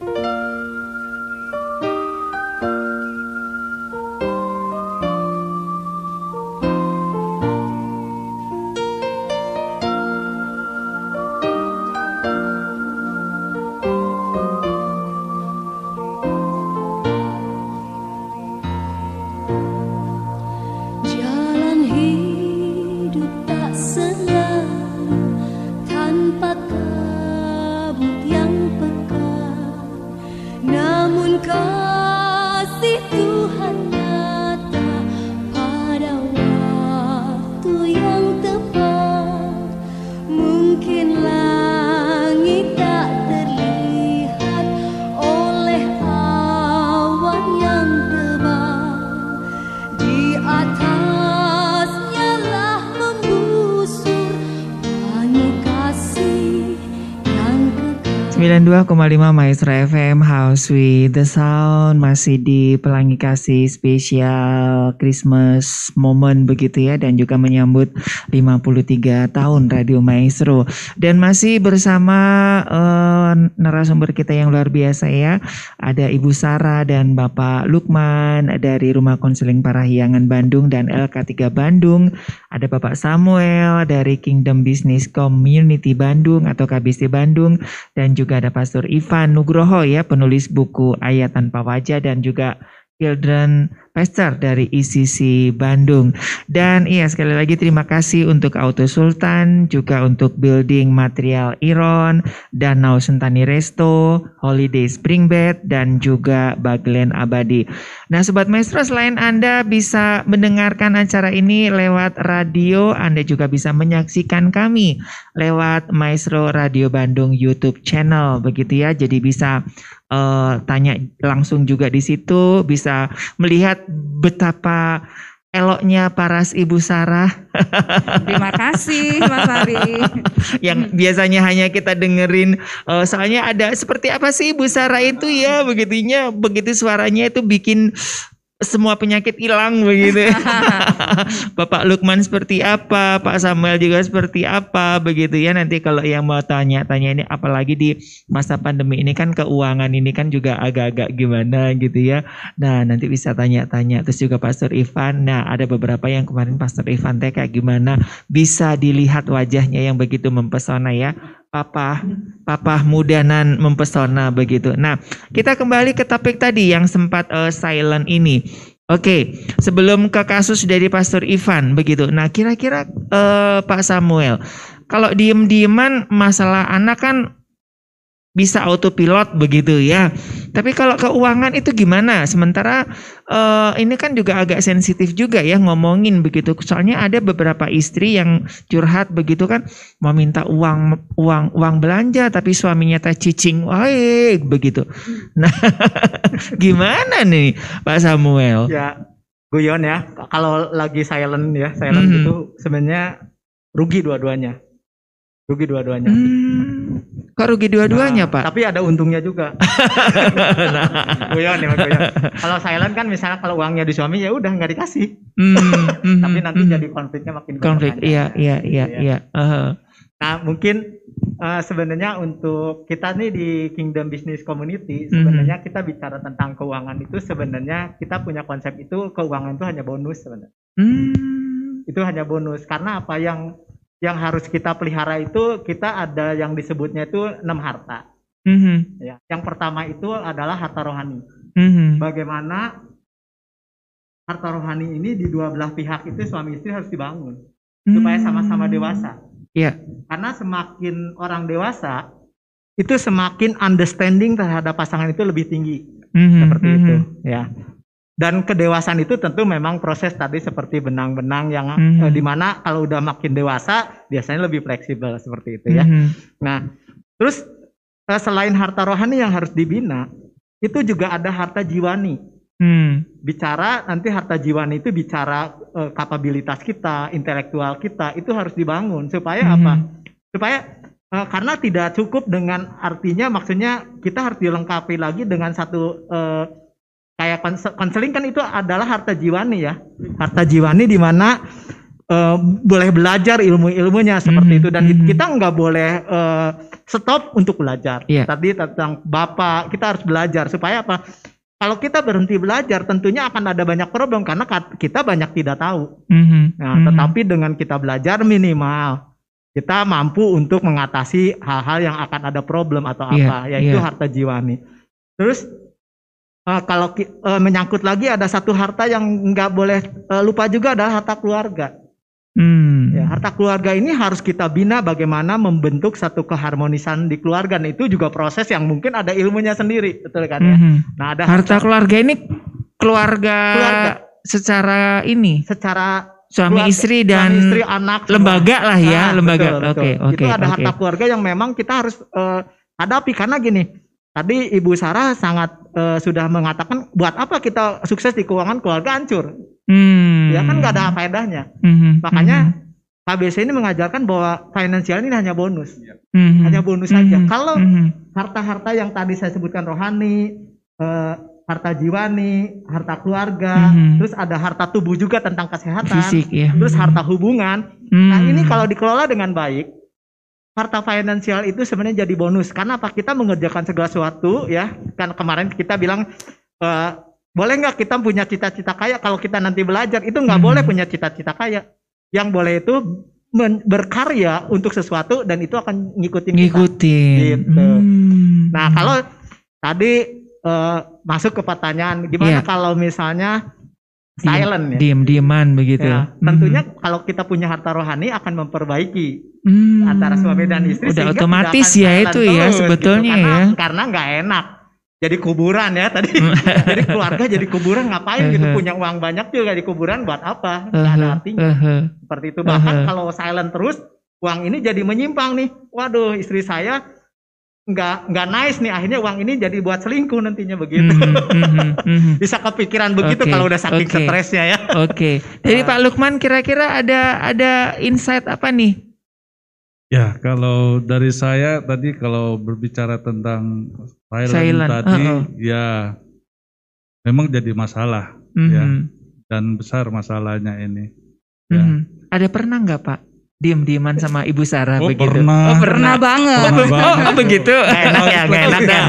Bye. 92,5 Maestro FM House with the Sound masih di Pelangi Kasih spesial Christmas moment begitu ya dan juga menyambut 53 tahun Radio Maestro. Dan masih bersama uh, narasumber kita yang luar biasa ya ada Ibu Sarah dan Bapak Lukman dari Rumah Konseling Parahyangan Bandung dan LK3 Bandung. Ada Bapak Samuel dari Kingdom Business Community Bandung atau KBC Bandung. Dan juga ada Pastor Ivan Nugroho ya, penulis buku Ayat Tanpa Wajah dan juga Children Pastor dari ICC Bandung. Dan iya sekali lagi terima kasih untuk Auto Sultan, juga untuk Building Material Iron, Danau Sentani Resto, Holiday Spring Bed, dan juga Baglen Abadi. Nah Sobat Maestro selain Anda bisa mendengarkan acara ini lewat radio, Anda juga bisa menyaksikan kami lewat Maestro Radio Bandung YouTube channel begitu ya. Jadi bisa uh, tanya langsung juga di situ, bisa melihat betapa eloknya paras Ibu Sarah. Terima kasih Mas Ari. Yang biasanya hanya kita dengerin uh, soalnya ada seperti apa sih Ibu Sarah itu ya begitunya begitu suaranya itu bikin semua penyakit hilang begitu. Bapak Lukman seperti apa, Pak Samuel juga seperti apa begitu ya. Nanti kalau yang mau tanya-tanya ini apalagi di masa pandemi ini kan keuangan ini kan juga agak-agak gimana gitu ya. Nah, nanti bisa tanya-tanya terus juga Pastor Ivan. Nah, ada beberapa yang kemarin Pastor Ivan teh kayak gimana bisa dilihat wajahnya yang begitu mempesona ya papa papa mudanan mempesona begitu. Nah, kita kembali ke topik tadi yang sempat uh, silent ini. Oke, okay, sebelum ke kasus dari Pastor Ivan begitu. Nah, kira-kira uh, Pak Samuel, kalau diem-dieman masalah anak kan bisa autopilot begitu ya. Tapi kalau keuangan itu gimana? Sementara uh, ini kan juga agak sensitif juga ya ngomongin begitu. Soalnya ada beberapa istri yang curhat begitu kan mau minta uang uang uang belanja tapi suaminya tak cicing baik begitu. Nah, gimana nih Pak Samuel? Ya, guyon ya. Kalau lagi silent ya, silent mm -hmm. itu sebenarnya rugi dua-duanya. Rugi dua-duanya. Hmm. Kok rugi dua-duanya, nah, Pak? Tapi ada untungnya juga. nah. Guyon ya, guyon. Kalau silent kan misalnya kalau uangnya di suami ya udah nggak dikasih. Hmm, hmm, tapi nanti hmm. jadi konfliknya makin konflik. Iya, iya, iya, iya. Uh. Nah, mungkin uh, sebenarnya untuk kita nih di Kingdom Business Community sebenarnya hmm. kita bicara tentang keuangan itu sebenarnya kita punya konsep itu keuangan itu hanya bonus sebenarnya. Hmm. Itu hanya bonus karena apa yang yang harus kita pelihara itu kita ada yang disebutnya itu enam harta. Mm-hmm. Ya, yang pertama itu adalah harta rohani. Mm-hmm. Bagaimana harta rohani ini di dua belah pihak itu suami istri harus dibangun mm-hmm. supaya sama-sama dewasa. Iya. Yeah. Karena semakin orang dewasa itu semakin understanding terhadap pasangan itu lebih tinggi. Mm-hmm. Seperti mm-hmm. itu, ya. Dan kedewasaan itu tentu memang proses tadi seperti benang-benang yang mm -hmm. eh, di mana kalau udah makin dewasa biasanya lebih fleksibel seperti itu ya. Mm -hmm. Nah, terus eh, selain harta rohani yang harus dibina, itu juga ada harta jiwani. Hmm. Bicara nanti harta jiwani itu bicara eh, kapabilitas kita, intelektual kita itu harus dibangun supaya hmm. apa? Supaya eh, karena tidak cukup dengan artinya maksudnya kita harus dilengkapi lagi dengan satu eh, kayak konseling kan itu adalah harta jiwani ya harta jiwani di mana uh, boleh belajar ilmu-ilmunya seperti Mhm, itu dan mhm. kita nggak boleh uh, stop untuk belajar. Iya. Tadi tentang bapak kita harus belajar supaya apa? Kalau kita berhenti belajar, tentunya akan ada banyak problem karena kita banyak tidak tahu. Mhm, Nah, mhm. tetapi dengan kita belajar minimal kita mampu untuk mengatasi hal-hal yang akan ada problem atau Iya, apa, yaitu iya. harta jiwani. Terus eh, kalau eh, menyangkut lagi ada satu harta yang nggak boleh eh, lupa juga adalah harta keluarga. Hmm. Ya, harta keluarga ini harus kita bina bagaimana membentuk satu keharmonisan di keluarga. Nah, itu juga proses yang mungkin ada ilmunya sendiri, betul kan ya? Mhm. Nah, ada Harta keluarga ini keluarga, Keluarga. secara ini secara suami keluarga, istri suami dan istri, anak, semua. lembaga lah ya, Nah, lembaga. Oke, oke, Itu ada oke. harta keluarga yang memang kita harus eh, hadapi karena gini. Tadi Ibu Sarah sangat eh, sudah mengatakan buat apa kita sukses di keuangan keluarga hancur. Hmm. Ya kan nggak ada faedahnya. Mhm, Makanya mhm, KBC ini mengajarkan bahwa finansial ini hanya bonus. mhm, Hanya bonus saja. mhm, Kalau harta-harta yang tadi saya sebutkan rohani, eh, harta jiwani, harta keluarga, Mhm. terus ada harta tubuh juga tentang kesehatan, fisik ya. terus harta hubungan. Nah Hmm. ini kalau dikelola dengan baik, harta finansial itu sebenarnya jadi bonus. Karena apa? Kita mengerjakan segala sesuatu ya. Kan kemarin kita bilang eh, boleh nggak kita punya cita-cita kaya? Kalau kita nanti belajar itu nggak Mhm. boleh punya cita-cita kaya. Yang boleh itu men- berkarya untuk sesuatu dan itu akan ngikutin kita. ngikutin. Gitu. Hmm. Nah kalau tadi eh, masuk ke pertanyaan gimana Iya. kalau misalnya silent ya? diem-dieman begitu. Ya, Mhm. tentunya kalau kita punya harta rohani akan memperbaiki Hmm. antara suami dan istri Udah otomatis ya itu ya terus, sebetulnya gitu. karena, ya. karena nggak enak jadi kuburan ya tadi jadi keluarga jadi kuburan ngapain gitu Hehe. punya uang banyak juga di kuburan buat apa nggak ada Ehe, artinya ehe. seperti itu bahkan kalau silent terus uang ini jadi menyimpang nih waduh istri saya nggak nggak nice nih akhirnya uang ini jadi buat selingkuh nantinya begitu Mhm, mhm, mhm. bisa kepikiran begitu Oke, kalau udah saking oke. stresnya ya Oke, dari Pak Lukman kira-kira ada ada insight apa nih? Ya, kalau dari saya tadi kalau berbicara tentang silent, Silent, tadi, uh-uh. ya memang jadi masalah Mhm, Ya. dan besar masalahnya ini. Ya. mhm. Ada pernah nggak Pak diem-dieman sama Ibu Sarah Oh, begitu? pernah. Oh Pernah pernah. banget. Pernah Oh, banget. oh, begitu. nggak enak ya nggak enak ya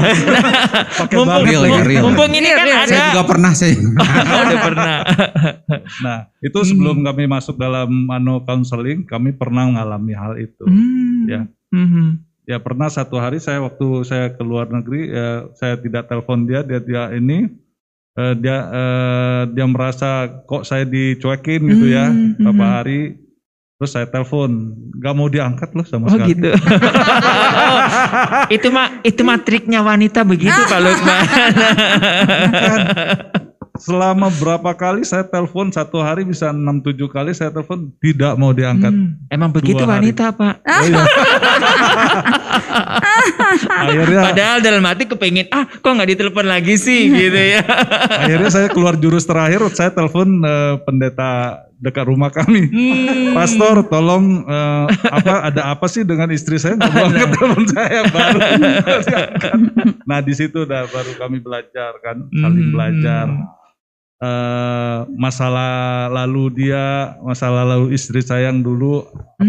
Mumpung, banget Real, lagi. real. mumpung ini kan Real, ada. Saya juga pernah sih. Oh, udah pernah. Nah, itu sebelum kami masuk dalam anu counseling, kami pernah mengalami hal itu. Hmm. Ya. Mhm. Ya pernah satu hari saya waktu saya ke luar negeri, ya, saya tidak telepon dia, dia dia ini eh, dia eh, dia merasa kok saya dicuekin gitu ya Hmm, beberapa mhm. hari. Terus saya telepon, nggak mau diangkat loh sama Oh sekali. gitu. itu mah itu mah triknya wanita begitu Pak Lukman. Kan, selama berapa kali saya telepon satu hari bisa 6-7 kali saya telepon tidak mau diangkat. Hmm, Emang begitu Dua hari. wanita Pak. Oh iya. akhirnya Padahal dalam hati kepengen ah kok nggak ditelepon lagi sih gitu ya. akhirnya saya keluar jurus terakhir saya telepon eh, pendeta dekat rumah kami. Hmm. Pastor, tolong eh, apa ada apa sih dengan istri saya mau angkat telepon saya baru. nah di situ udah baru kami belajar kan, saling Hmm. belajar Eh, masalah lalu dia, masalah lalu istri saya yang dulu apa.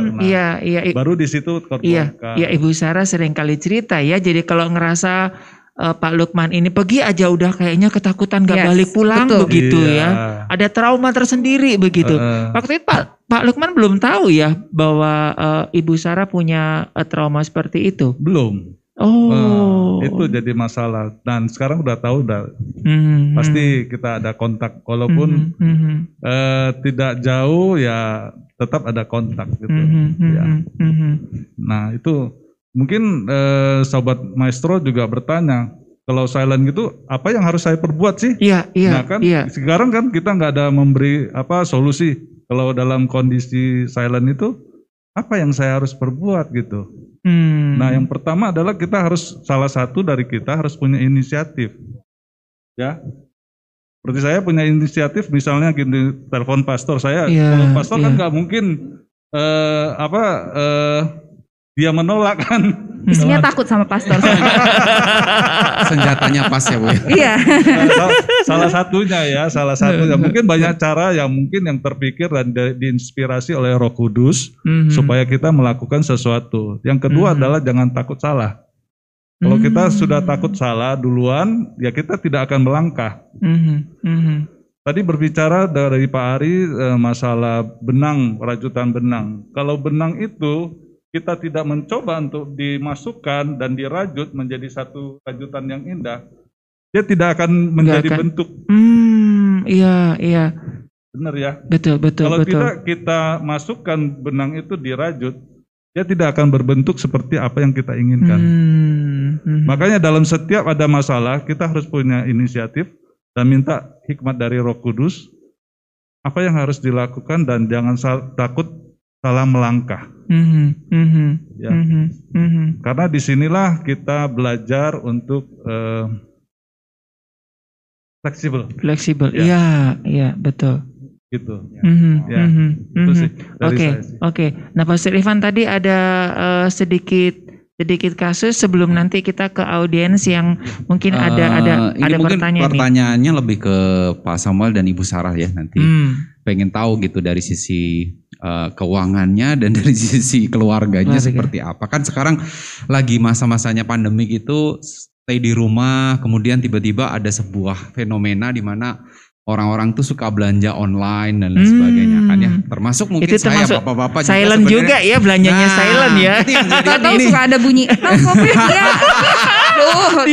Hmm, Nah, iya iya Baru di situ iya iya Ibu Sarah sering kali cerita ya. Jadi kalau ngerasa eh, Pak Lukman ini pergi aja udah kayaknya ketakutan nggak Yes, balik pulang betul. begitu Iya. ya. Ada trauma tersendiri begitu. Heeh. Waktu itu Pak Pak Lukman belum tahu ya bahwa eh, Ibu Sarah punya eh, trauma seperti itu. belum. Oh. Eh, itu jadi masalah. Dan sekarang udah tahu udah Mhm, pasti kita ada kontak walaupun mhm, mhm, eh, tidak jauh ya tetap ada kontak gitu. mhm, Ya. mhm, mhm. Nah itu mungkin eh, sobat maestro juga bertanya kalau silent gitu apa yang harus saya perbuat sih? Iya iya nah kan iya. sekarang kan kita nggak ada memberi apa solusi kalau dalam kondisi silent itu apa yang saya harus perbuat gitu. Hmm. Nah yang pertama adalah kita harus salah satu dari kita harus punya inisiatif, ya. Seperti saya punya inisiatif misalnya gini telepon pastor saya, kalau pastor kan iya. nggak mungkin eh, apa eh, dia menolak kan. Istrinya takut sama pastor. senjatanya pas ya Bu. Iya. Salah, salah satunya ya, salah satunya. Mungkin banyak cara yang mungkin yang terpikir dan di- diinspirasi oleh Roh Kudus Mhm. supaya kita melakukan sesuatu. Yang kedua Mhm. adalah jangan takut salah. Kalau kita Hmm. sudah takut salah duluan, ya kita tidak akan melangkah. Mhm, mhm. Tadi berbicara dari Pak Ari eh, masalah benang, rajutan benang. Kalau benang itu kita tidak mencoba untuk dimasukkan dan dirajut menjadi satu rajutan yang indah, dia tidak akan menjadi akan. bentuk. Hmm, iya, iya. Benar ya? Betul, betul, Kalau betul. tidak kita masukkan benang itu dirajut, dia tidak akan berbentuk seperti apa yang kita inginkan. Hmm, mhm. Makanya dalam setiap ada masalah kita harus punya inisiatif dan minta hikmat dari Roh Kudus apa yang harus dilakukan dan jangan takut salah melangkah. Mhm, mhm, Ya. mhm, mhm. Karena di sinilah kita belajar untuk eh, fleksibel Fleksibel. Ya. Iya, iya, betul. gitu. Mhm, Ya, mhm, Itu mhm. sih Oke, oke. Nah, Pastor Ivan tadi ada eh, sedikit sedikit kasus sebelum nanti kita ke audiens yang mungkin ada Eh, ada ini ada mungkin pertanyaan nih. pertanyaannya lebih ke Pak Samuel dan Ibu Sarah ya nanti. Hmm, Pengen tahu gitu dari sisi eh, keuangannya dan dari sisi keluarganya Keluarga. seperti apa. Kan sekarang lagi masa-masanya pandemik itu stay di rumah, kemudian tiba-tiba ada sebuah fenomena di mana orang-orang tuh suka belanja online dan lain Hmm. sebagainya kan ya. Termasuk mungkin Itu saya termasuk bapak-bapak silent juga ya belanjanya Nah, silent ya. yang Tahu ini. suka ada bunyi. Aduh,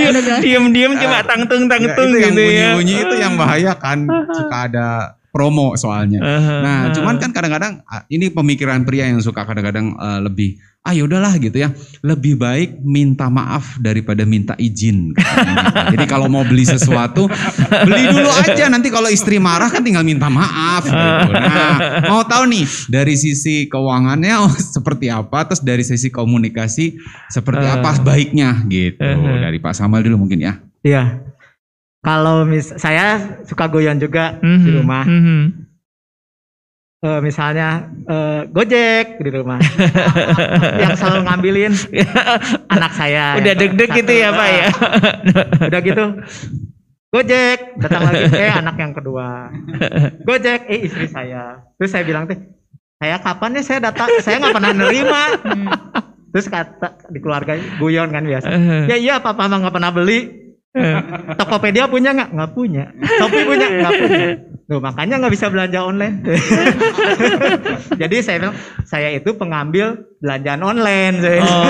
diam cuma tangtung Ya, tangtung itu yang gitu ya. bunyi-bunyi itu yang bahaya kan. Suka ada promo soalnya. Nah, cuman kan kadang-kadang ah, ini pemikiran pria yang suka kadang-kadang eh, lebih ah ya udahlah gitu ya. Lebih baik minta maaf daripada minta izin. katanya. Jadi kalau mau beli sesuatu, beli dulu aja nanti kalau istri marah kan tinggal minta maaf gitu. Nah, mau tahu nih dari sisi keuangannya oh, seperti apa, terus dari sisi komunikasi seperti apa baiknya gitu. Dari Pak Samuel dulu mungkin ya. Iya. Kalau mis saya suka goyang juga di Mhm, rumah. mhm. Eh, misalnya eh, Gojek di rumah. yang selalu ngambilin anak saya. Udah deg-deg gitu ya Pak ya. Udah gitu. Gojek, datang lagi eh anak yang kedua. Gojek, eh istri saya. Terus saya bilang teh, saya kapan ya saya datang, saya nggak pernah nerima. Terus kata di keluarga guyon kan biasa. Ya iya papa mah nggak pernah beli. Tokopedia punya nggak? Nggak punya. Shopee punya? Nggak punya. Tuh, makanya nggak bisa belanja online. Jadi saya bilang, saya itu pengambil belanjaan online. Saya. Oh,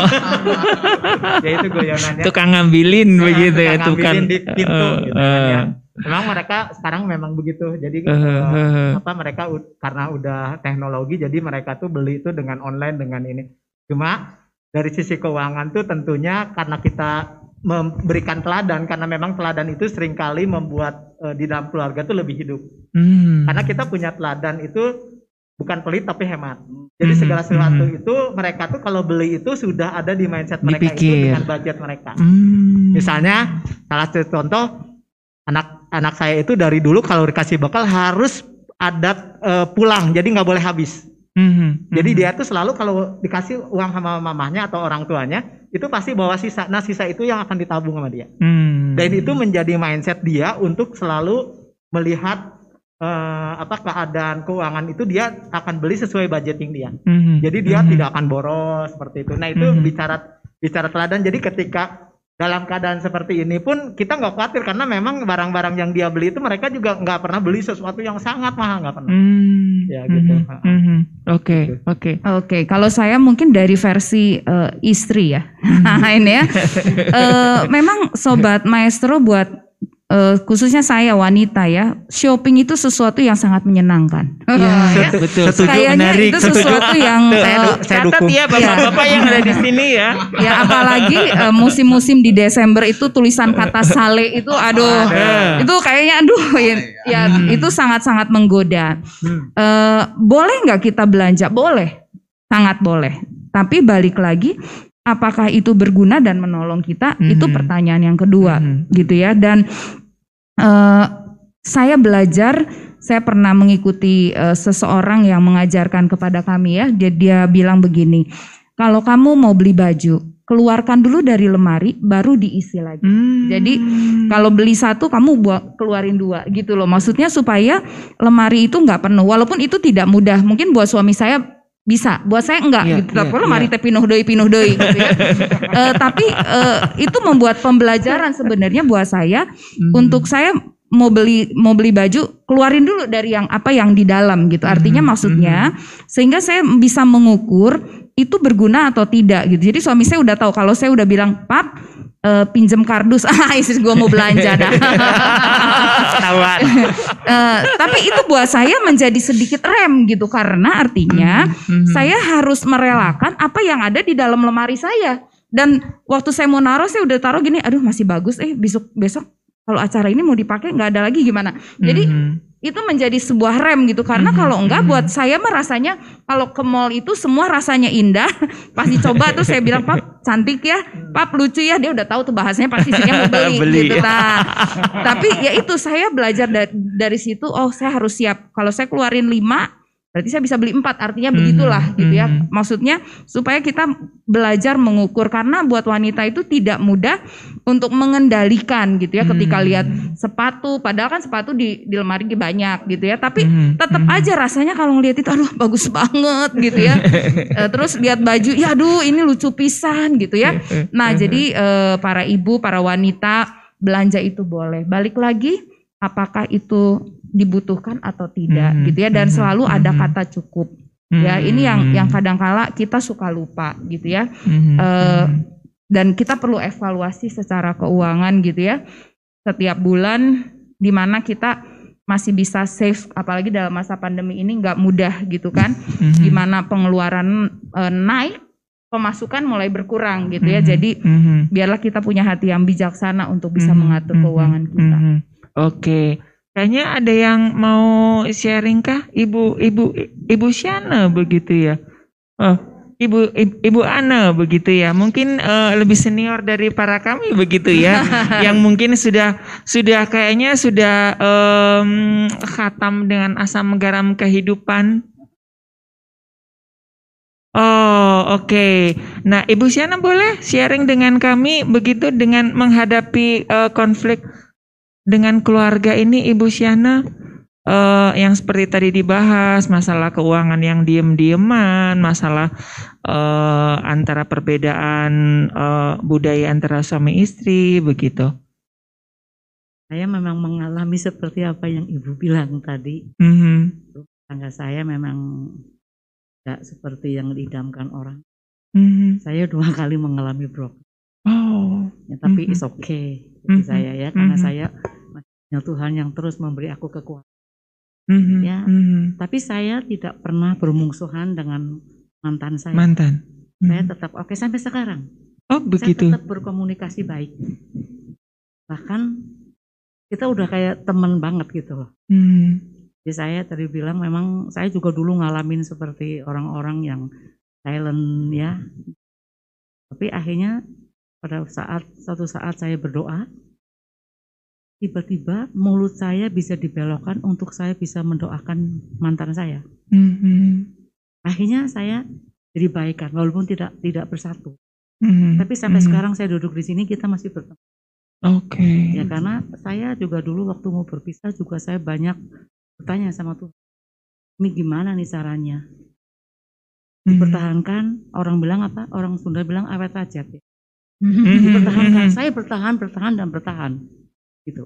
ya itu goyonannya. tukang ngambilin Nah, begitu ya, tukang tukang. ngambilin di pintu Eh, gitu kan ya. eh, Memang mereka sekarang memang begitu. Jadi eh, eh, eh, apa mereka karena udah teknologi jadi mereka tuh beli itu dengan online dengan ini. Cuma dari sisi keuangan tuh tentunya karena kita memberikan teladan karena memang teladan itu sering kali membuat eh, di dalam keluarga tuh lebih hidup. hmm. Karena kita punya teladan itu bukan pelit tapi hemat. Jadi Mhm, segala sesuatu mhm. itu mereka tuh kalau beli itu sudah ada di mindset mereka itu Dipikir. dengan budget mereka. Hmm. Misalnya salah satu contoh anak anak saya itu dari dulu kalau dikasih bekal harus ada eh, pulang jadi nggak boleh habis. Mhm, Jadi mhm. dia tuh selalu kalau dikasih uang sama mamahnya atau orang tuanya itu pasti bawa sisa. Nah sisa itu yang akan ditabung sama dia. Hmm. Dan itu menjadi mindset dia untuk selalu melihat eh, apa keadaan keuangan itu dia akan beli sesuai budgeting dia. Mhm, Jadi dia mhm. tidak akan boros seperti itu. Nah itu Mhm. bicara bicara teladan. Jadi ketika dalam keadaan seperti ini pun kita nggak khawatir karena memang barang-barang yang dia beli itu mereka juga nggak pernah beli sesuatu yang sangat mahal nggak pernah. Hmm, Ya, gitu. mhm, mhm. Oke, oke. Oke, kalau saya mungkin dari versi eh, istri ya. ini ya. Eh, memang sobat maestro buat eh, khususnya saya wanita ya, shopping itu sesuatu yang sangat menyenangkan. Iya, betul. setuju. Kayaknya Menarik, itu setuju. sesuatu yang Tuh, Saya eh, saya Catat dukung. ya bapak-bapak yang ada di sini ya. ya apalagi eh, musim-musim di Desember itu tulisan kata sale itu aduh Ada. itu kayaknya aduh ya, ya, itu sangat-sangat menggoda. Hmm. Eh, boleh nggak kita belanja? Boleh, sangat boleh. Tapi balik lagi, apakah itu berguna dan menolong kita? Itu Mhm. pertanyaan yang kedua, Mhm. gitu ya. Dan eh, saya belajar, saya pernah mengikuti eh, seseorang yang mengajarkan kepada kami ya. Dia, dia bilang begini, kalau kamu mau beli baju, keluarkan dulu dari lemari baru diisi lagi. Hmm. Jadi kalau beli satu kamu buat keluarin dua gitu loh. Maksudnya supaya lemari itu nggak penuh. Walaupun itu tidak mudah. Mungkin buat suami saya bisa, buat saya enggak yeah, gitu. Yeah, Tapi lemari yeah. teh pinuh doi pinuh doi gitu ya. uh, tapi uh, itu membuat pembelajaran sebenarnya buat saya hmm. untuk saya mau beli mau beli baju keluarin dulu dari yang apa yang di dalam gitu. Artinya hmm. maksudnya hmm. sehingga saya bisa mengukur itu berguna atau tidak gitu. Jadi suami saya udah tahu kalau saya udah bilang, "Pap, uh, pinjem kardus. Ah istri gue mau belanja dah. Uh, tapi itu buat saya menjadi sedikit rem gitu karena artinya mm-hmm. saya harus merelakan apa yang ada di dalam lemari saya. Dan waktu saya mau naruh saya udah taruh gini aduh masih bagus eh besok besok kalau acara ini mau dipakai nggak ada lagi gimana? Jadi mm-hmm itu menjadi sebuah rem gitu. Karena mm-hmm. kalau enggak buat saya mah rasanya kalau ke mall itu semua rasanya indah. Pas dicoba tuh saya bilang pap cantik ya. Pap lucu ya. Dia udah tahu tuh bahasanya pasti isinya mau beli, beli. gitu nah tapi ya itu saya belajar dari, dari situ oh saya harus siap. Kalau saya keluarin lima Berarti saya bisa beli empat, artinya hmm, begitulah hmm, gitu ya. Hmm. Maksudnya supaya kita belajar mengukur karena buat wanita itu tidak mudah untuk mengendalikan gitu ya. Hmm. Ketika lihat sepatu, padahal kan sepatu di, di lemari banyak gitu ya. Tapi hmm. tetap hmm. aja rasanya kalau ngeliat itu, aduh bagus banget gitu ya. e, terus lihat baju, ya aduh ini lucu pisan gitu ya. Nah jadi e, para ibu, para wanita belanja itu boleh. Balik lagi, apakah itu dibutuhkan atau tidak hmm. gitu ya dan hmm. selalu ada hmm. kata cukup hmm. ya ini yang yang kadangkala kita suka lupa gitu ya hmm. uh, dan kita perlu evaluasi secara keuangan gitu ya setiap bulan di mana kita masih bisa save apalagi dalam masa pandemi ini nggak mudah gitu kan hmm. di mana pengeluaran uh, naik pemasukan mulai berkurang gitu ya. Jadi mm-hmm. biarlah kita punya hati yang bijaksana untuk bisa mm-hmm. mengatur keuangan kita. Mm-hmm. Oke. Okay. Kayaknya ada yang mau sharing kah? Ibu Ibu Ibu Siana begitu ya. Oh, Ibu Ibu Ana begitu ya. Mungkin uh, lebih senior dari para kami begitu ya. yang mungkin sudah sudah kayaknya sudah um, khatam dengan asam garam kehidupan. Oh, oke. Okay. Nah, Ibu Siana boleh sharing dengan kami begitu dengan menghadapi uh, konflik dengan keluarga ini Ibu Syana uh, yang seperti tadi dibahas masalah keuangan yang diem-dieman, masalah uh, antara perbedaan uh, budaya antara suami istri begitu. Saya memang mengalami seperti apa yang Ibu bilang tadi. Mm-hmm. Tangga saya memang tidak seperti yang diidamkan orang. Mm-hmm. Saya dua kali mengalami broken. Oh. Ya, tapi mm-hmm. it's okay bagi mm-hmm. saya ya, karena mm-hmm. saya Ya Tuhan yang terus memberi aku kekuatan. Mm-hmm. Ya, mm-hmm. tapi saya tidak pernah bermungsuhan dengan mantan saya. Mantan. Mm-hmm. Saya tetap oke okay, sampai sekarang. Oh begitu. Saya tetap berkomunikasi baik. Bahkan kita udah kayak teman banget gitu loh. Mm-hmm. Jadi saya tadi bilang memang saya juga dulu ngalamin seperti orang-orang yang silent ya. Tapi akhirnya pada saat satu saat saya berdoa, tiba-tiba mulut saya bisa dibelokkan untuk saya bisa mendoakan mantan saya. Mm-hmm. Akhirnya saya jadi baikan walaupun tidak tidak bersatu. Mm-hmm. Tapi sampai mm-hmm. sekarang saya duduk di sini kita masih bertemu. Oke. Okay. Ya karena saya juga dulu waktu mau berpisah juga saya banyak bertanya sama Tuhan. Ini gimana nih caranya? Mm-hmm. Dipertahankan, orang bilang apa? Orang Sunda bilang awet aja. Ya. Mm-hmm. Dipertahankan. Saya bertahan, bertahan dan bertahan gitu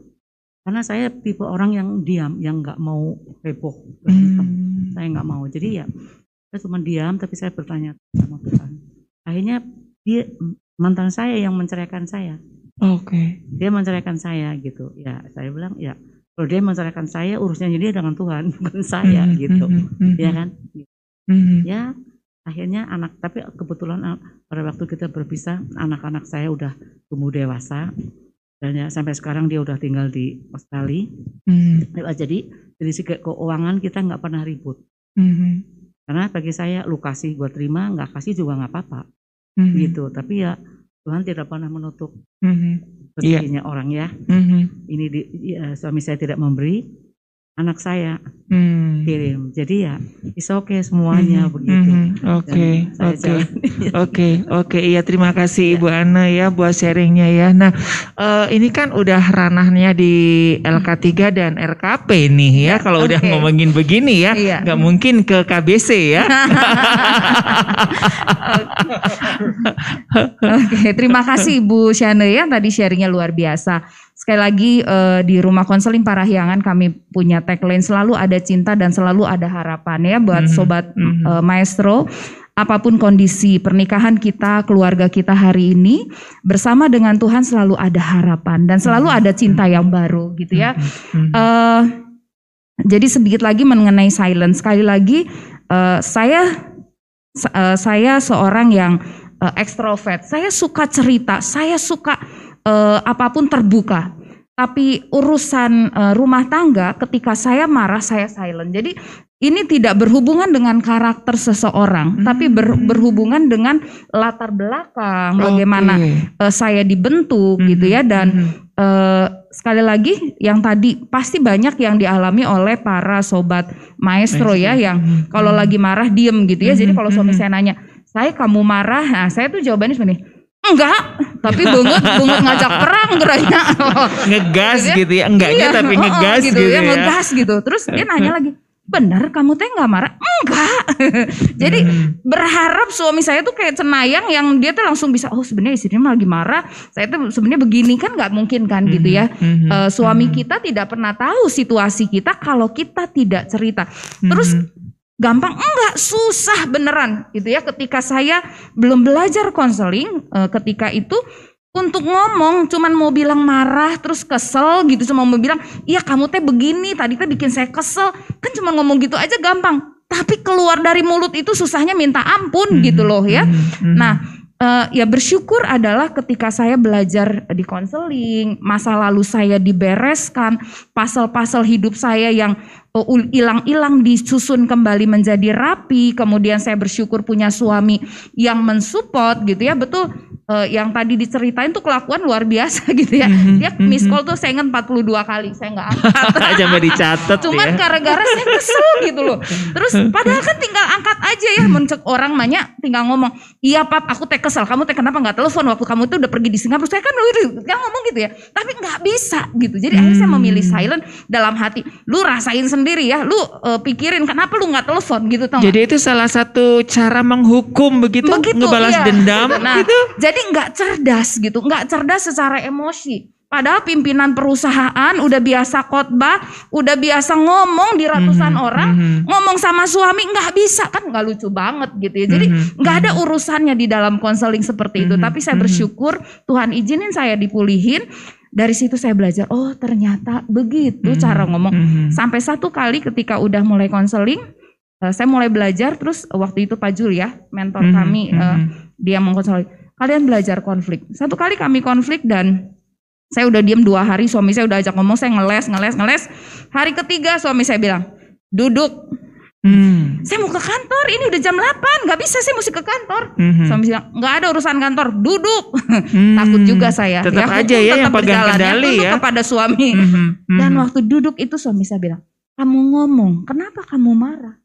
karena saya tipe orang yang diam yang nggak mau heboh hmm. saya nggak mau jadi ya saya cuma diam tapi saya bertanya sama Tuhan akhirnya dia mantan saya yang menceraikan saya oke okay. dia menceraikan saya gitu ya saya bilang ya kalau dia menceraikan saya urusnya dia dengan Tuhan bukan saya hmm. gitu hmm. hmm ya kan hmm. ya akhirnya anak tapi kebetulan pada waktu kita berpisah anak-anak saya udah tumbuh dewasa dan ya, sampai sekarang dia udah tinggal di Australia. Hmm. Jadi dari segi keuangan kita nggak pernah ribut. Hmm. Karena bagi saya lu kasih gue terima, nggak kasih juga nggak apa-apa. Hmm. Gitu. Tapi ya Tuhan tidak pernah menutup hmm. rezekinya yeah. orang ya. Hmm. Ini di, ya, suami saya tidak memberi, anak saya hmm. kirim. Jadi ya is oke okay semuanya hmm. begitu. Hmm. Oke, oke, oke, oke. Iya terima kasih Ibu Ana ya buat sharingnya ya. Nah uh, ini kan udah ranahnya di LK3 dan RKP nih ya. ya Kalau okay. udah ngomongin begini ya, iya. nggak mungkin ke KBC ya. oke, okay, terima kasih Ibu Shane ya tadi sharingnya luar biasa. Sekali lagi uh, di rumah konseling Parahyangan kami punya tagline selalu ada cinta dan selalu ada harapan ya buat mm -hmm. sobat mm -hmm. uh, maestro apa pun kondisi pernikahan kita, keluarga kita hari ini, bersama dengan Tuhan selalu ada harapan dan selalu mhm. ada cinta yang baru gitu ya. Uh, jadi sedikit lagi mengenai silence. Sekali lagi uh, saya uh, saya seorang yang uh, ekstrovert. Saya suka cerita, saya suka uh, apa pun terbuka. Tapi urusan uh, rumah tangga ketika saya marah saya silent. Jadi ini tidak berhubungan dengan karakter seseorang, hmm. tapi ber, berhubungan dengan latar belakang, okay. bagaimana uh, saya dibentuk hmm. gitu ya dan hmm. uh, sekali lagi yang tadi pasti banyak yang dialami oleh para sobat maestro, maestro. ya yang hmm. kalau lagi marah diem gitu ya. Hmm. Jadi kalau suami hmm. saya nanya, "Saya kamu marah?" Nah, saya tuh jawabannya sebenarnya Enggak, tapi bungut bungut ngajak perang geranya. ngegas gitu ya, gitu ya. enggaknya iya, tapi ngegas oh, gitu, gitu ya, ya. Ngegas gitu. Terus dia nanya lagi, bener kamu teh nggak marah? Enggak. Jadi hmm. berharap suami saya tuh kayak cenayang yang dia tuh langsung bisa, oh sebenarnya istrinya lagi marah. Saya tuh sebenarnya begini kan nggak mungkin kan hmm. gitu ya. Hmm. Uh, suami hmm. kita tidak pernah tahu situasi kita kalau kita tidak cerita. Terus hmm gampang? Enggak susah beneran gitu ya. Ketika saya belum belajar konseling e, ketika itu untuk ngomong cuman mau bilang marah terus kesel gitu cuma mau bilang iya kamu teh begini tadi teh bikin saya kesel. Kan cuma ngomong gitu aja gampang. Tapi keluar dari mulut itu susahnya minta ampun gitu loh ya. hmm, hmm, hmm. nah uh, ya bersyukur adalah ketika saya belajar di konseling, masa lalu saya dibereskan, pasal-pasal hidup saya yang eh, hilang-hilang uh, disusun kembali menjadi rapi, kemudian saya bersyukur punya suami yang mensupport gitu ya, betul uh, yang tadi diceritain tuh kelakuan luar biasa gitu ya. Mm-hmm. Dia miss call tuh saya ingat 42 kali, saya nggak angkat. Sampai dicatat Cuman ya. gara-gara saya kesel gitu loh. Terus padahal kan tinggal angkat aja ya, mencek orang banyak tinggal ngomong, iya pap aku teh kesel, kamu teh kenapa nggak telepon waktu kamu itu udah pergi di Singapura? Saya kan udah ngomong gitu ya, tapi nggak bisa gitu. Jadi hmm. akhirnya saya memilih hmm. silent dalam hati. Lu rasain sendiri ya, lu uh, pikirin kenapa lu nggak telepon gitu tau Jadi itu salah satu cara menghukum begitu, begitu ngebalas iya. dendam nah, gitu. Jadi nggak cerdas gitu, nggak cerdas secara emosi. Padahal pimpinan perusahaan udah biasa khotbah, udah biasa ngomong di ratusan mm -hmm, orang, mm -hmm. ngomong sama suami nggak bisa kan nggak lucu banget gitu ya. Jadi mhm, nggak mm -hmm. ada urusannya di dalam konseling seperti itu. Mm -hmm, Tapi saya mhm. bersyukur Tuhan izinin saya dipulihin. Dari situ saya belajar, oh ternyata begitu mm -hmm, cara ngomong. Mm -hmm. Sampai satu kali ketika udah mulai konseling, uh, saya mulai belajar. Terus waktu itu Pak Jul ya, mentor mm -hmm, kami, uh, dia mengkonseling kalian belajar konflik. Satu kali kami konflik dan saya udah diem dua hari, suami saya udah ajak ngomong, saya ngeles, ngeles, ngeles. Hari ketiga suami saya bilang, duduk. Hmm. Saya mau ke kantor, ini udah jam 8, gak bisa saya mesti ke kantor. Hmm. Suami bilang, gak ada urusan kantor, duduk. Hmm. Takut juga saya. Tetap ya, aja ya yang pegang kendali ya. kepada suami. Hmm. Hmm. Dan waktu duduk itu suami saya bilang, kamu ngomong, kenapa kamu marah?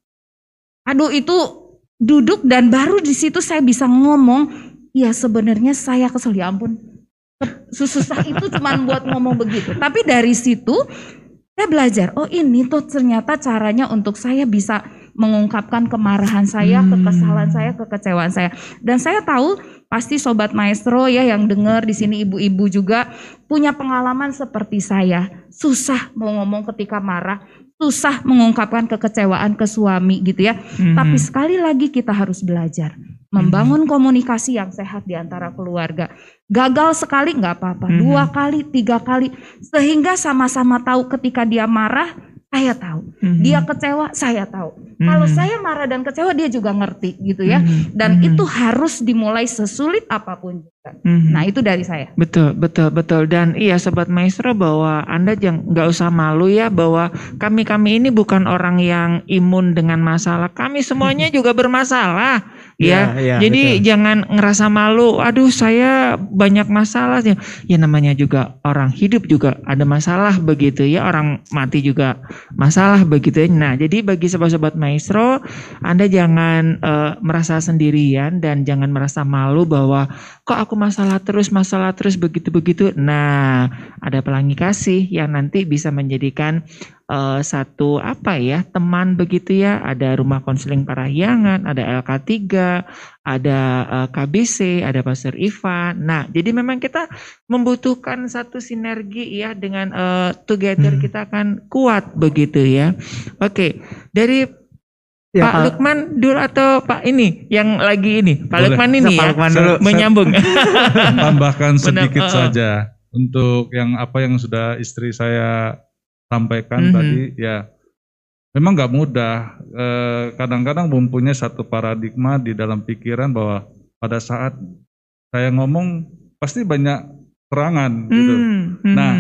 Aduh itu duduk dan baru di situ saya bisa ngomong ya sebenarnya saya kesel ya ampun susah itu cuma buat ngomong begitu tapi dari situ saya belajar oh ini tuh ternyata caranya untuk saya bisa mengungkapkan kemarahan saya hmm. kekesalan saya kekecewaan saya dan saya tahu pasti sobat maestro ya yang dengar di sini ibu-ibu juga punya pengalaman seperti saya susah mau ngomong ketika marah susah mengungkapkan kekecewaan ke suami gitu ya hmm. tapi sekali lagi kita harus belajar membangun hmm. komunikasi yang sehat di antara keluarga. Gagal sekali nggak apa-apa, hmm. dua kali, tiga kali, sehingga sama-sama tahu ketika dia marah, saya tahu. Mm-hmm. Dia kecewa, saya tahu. Mm-hmm. Kalau saya marah dan kecewa, dia juga ngerti gitu ya. Mm-hmm. Dan mm-hmm. itu harus dimulai sesulit apa pun juga. Mm-hmm. Nah itu dari saya. Betul, betul, betul. Dan iya sobat maestro bahwa anda jangan nggak usah malu ya bahwa kami kami ini bukan orang yang imun dengan masalah. Kami semuanya juga bermasalah ya. ya, ya Jadi betul. jangan ngerasa malu. Aduh, saya banyak masalah ya. Ya namanya juga orang hidup juga ada masalah begitu ya. Orang mati juga masalah begitu ya. Nah, jadi bagi sobat-sobat maestro, Anda jangan uh, merasa sendirian dan jangan merasa malu bahwa kok aku masalah terus, masalah terus begitu-begitu. Nah, ada pelangi kasih yang nanti bisa menjadikan uh, satu apa ya teman begitu ya ada rumah konseling parahyangan ada LK3 ada uh, eh, KBC ada Pastor Ivan nah jadi memang kita membutuhkan satu sinergi ya dengan uh, together hmm. kita akan kuat begitu ya oke dari Ya, Pak, Pak Lukman dulu atau Pak ini yang lagi ini Pak Boleh. Lukman ini Pak ya Lukman dulu. menyambung tambahkan sedikit uh, uh. saja untuk yang apa yang sudah istri saya sampaikan mm -hmm. tadi ya memang nggak mudah. Eh, kadang-kadang mempunyai satu paradigma di dalam pikiran bahwa pada saat saya ngomong pasti banyak serangan mm -hmm. gitu. Mm-hmm. Nah,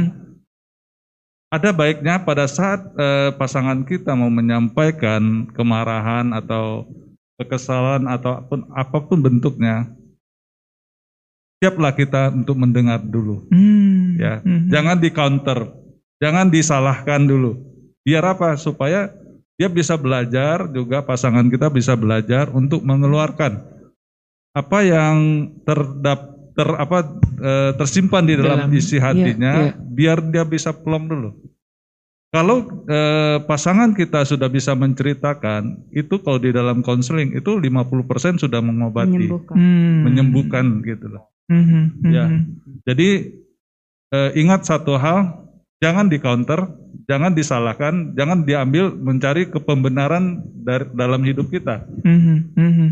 ada baiknya pada saat eh, pasangan kita mau menyampaikan kemarahan atau kekesalan ataupun apa pun bentuknya, siaplah kita untuk mendengar dulu. Mm, ya, mm -hmm. jangan di counter Jangan disalahkan dulu. Biar apa? Supaya dia bisa belajar juga pasangan kita bisa belajar untuk mengeluarkan apa yang terdap ter apa e, tersimpan di dalam, dalam isi iya, hatinya iya, iya. biar dia bisa plong dulu. Kalau e, pasangan kita sudah bisa menceritakan, itu kalau di dalam konseling itu 50% sudah mengobati, menyembuhkan, hmm. menyembuhkan gitu loh. Mm -hmm. Ya. Hmm. Jadi e, ingat satu hal, jangan di counter, jangan disalahkan, jangan diambil mencari kepembenaran dari dalam hidup kita. Mm-hmm. Mm-hmm.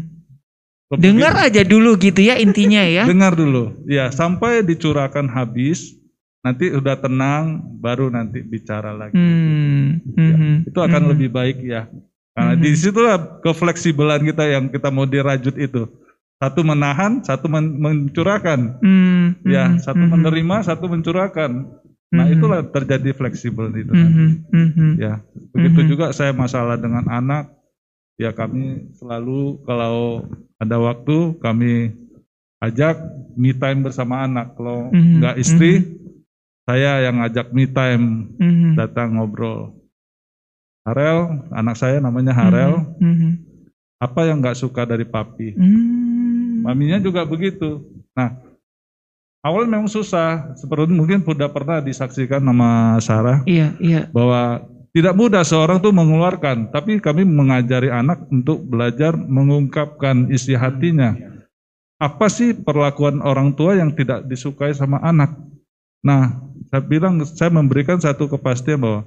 Dengar aja dulu gitu ya intinya ya. Dengar dulu, ya sampai dicurahkan habis, nanti udah tenang, baru nanti bicara lagi. Mm-hmm. Ya, itu akan mm-hmm. lebih baik ya. Karena mm-hmm. di situlah kefleksibelan kita yang kita mau dirajut itu. Satu menahan, satu men- mencurahkan. Mm-hmm. Ya, satu mm-hmm. menerima, satu mencurahkan. Nah mm-hmm. itulah terjadi fleksibel itu mm-hmm. nanti. Mm-hmm. Ya begitu mm-hmm. juga saya masalah dengan anak, ya kami selalu kalau ada waktu kami ajak me time bersama anak. Kalau mm-hmm. nggak istri, mm-hmm. saya yang ajak me time mm-hmm. datang ngobrol. Harel, anak saya namanya Harel. Mm-hmm. Apa yang nggak suka dari papi? Mm-hmm. Maminya juga begitu. Nah awal memang susah. Seperti mungkin sudah pernah disaksikan nama Sarah. Iya iya. Bahwa tidak mudah seorang tuh mengeluarkan. Tapi kami mengajari anak untuk belajar mengungkapkan isi hatinya. Apa sih perlakuan orang tua yang tidak disukai sama anak? Nah saya bilang saya memberikan satu kepastian bahwa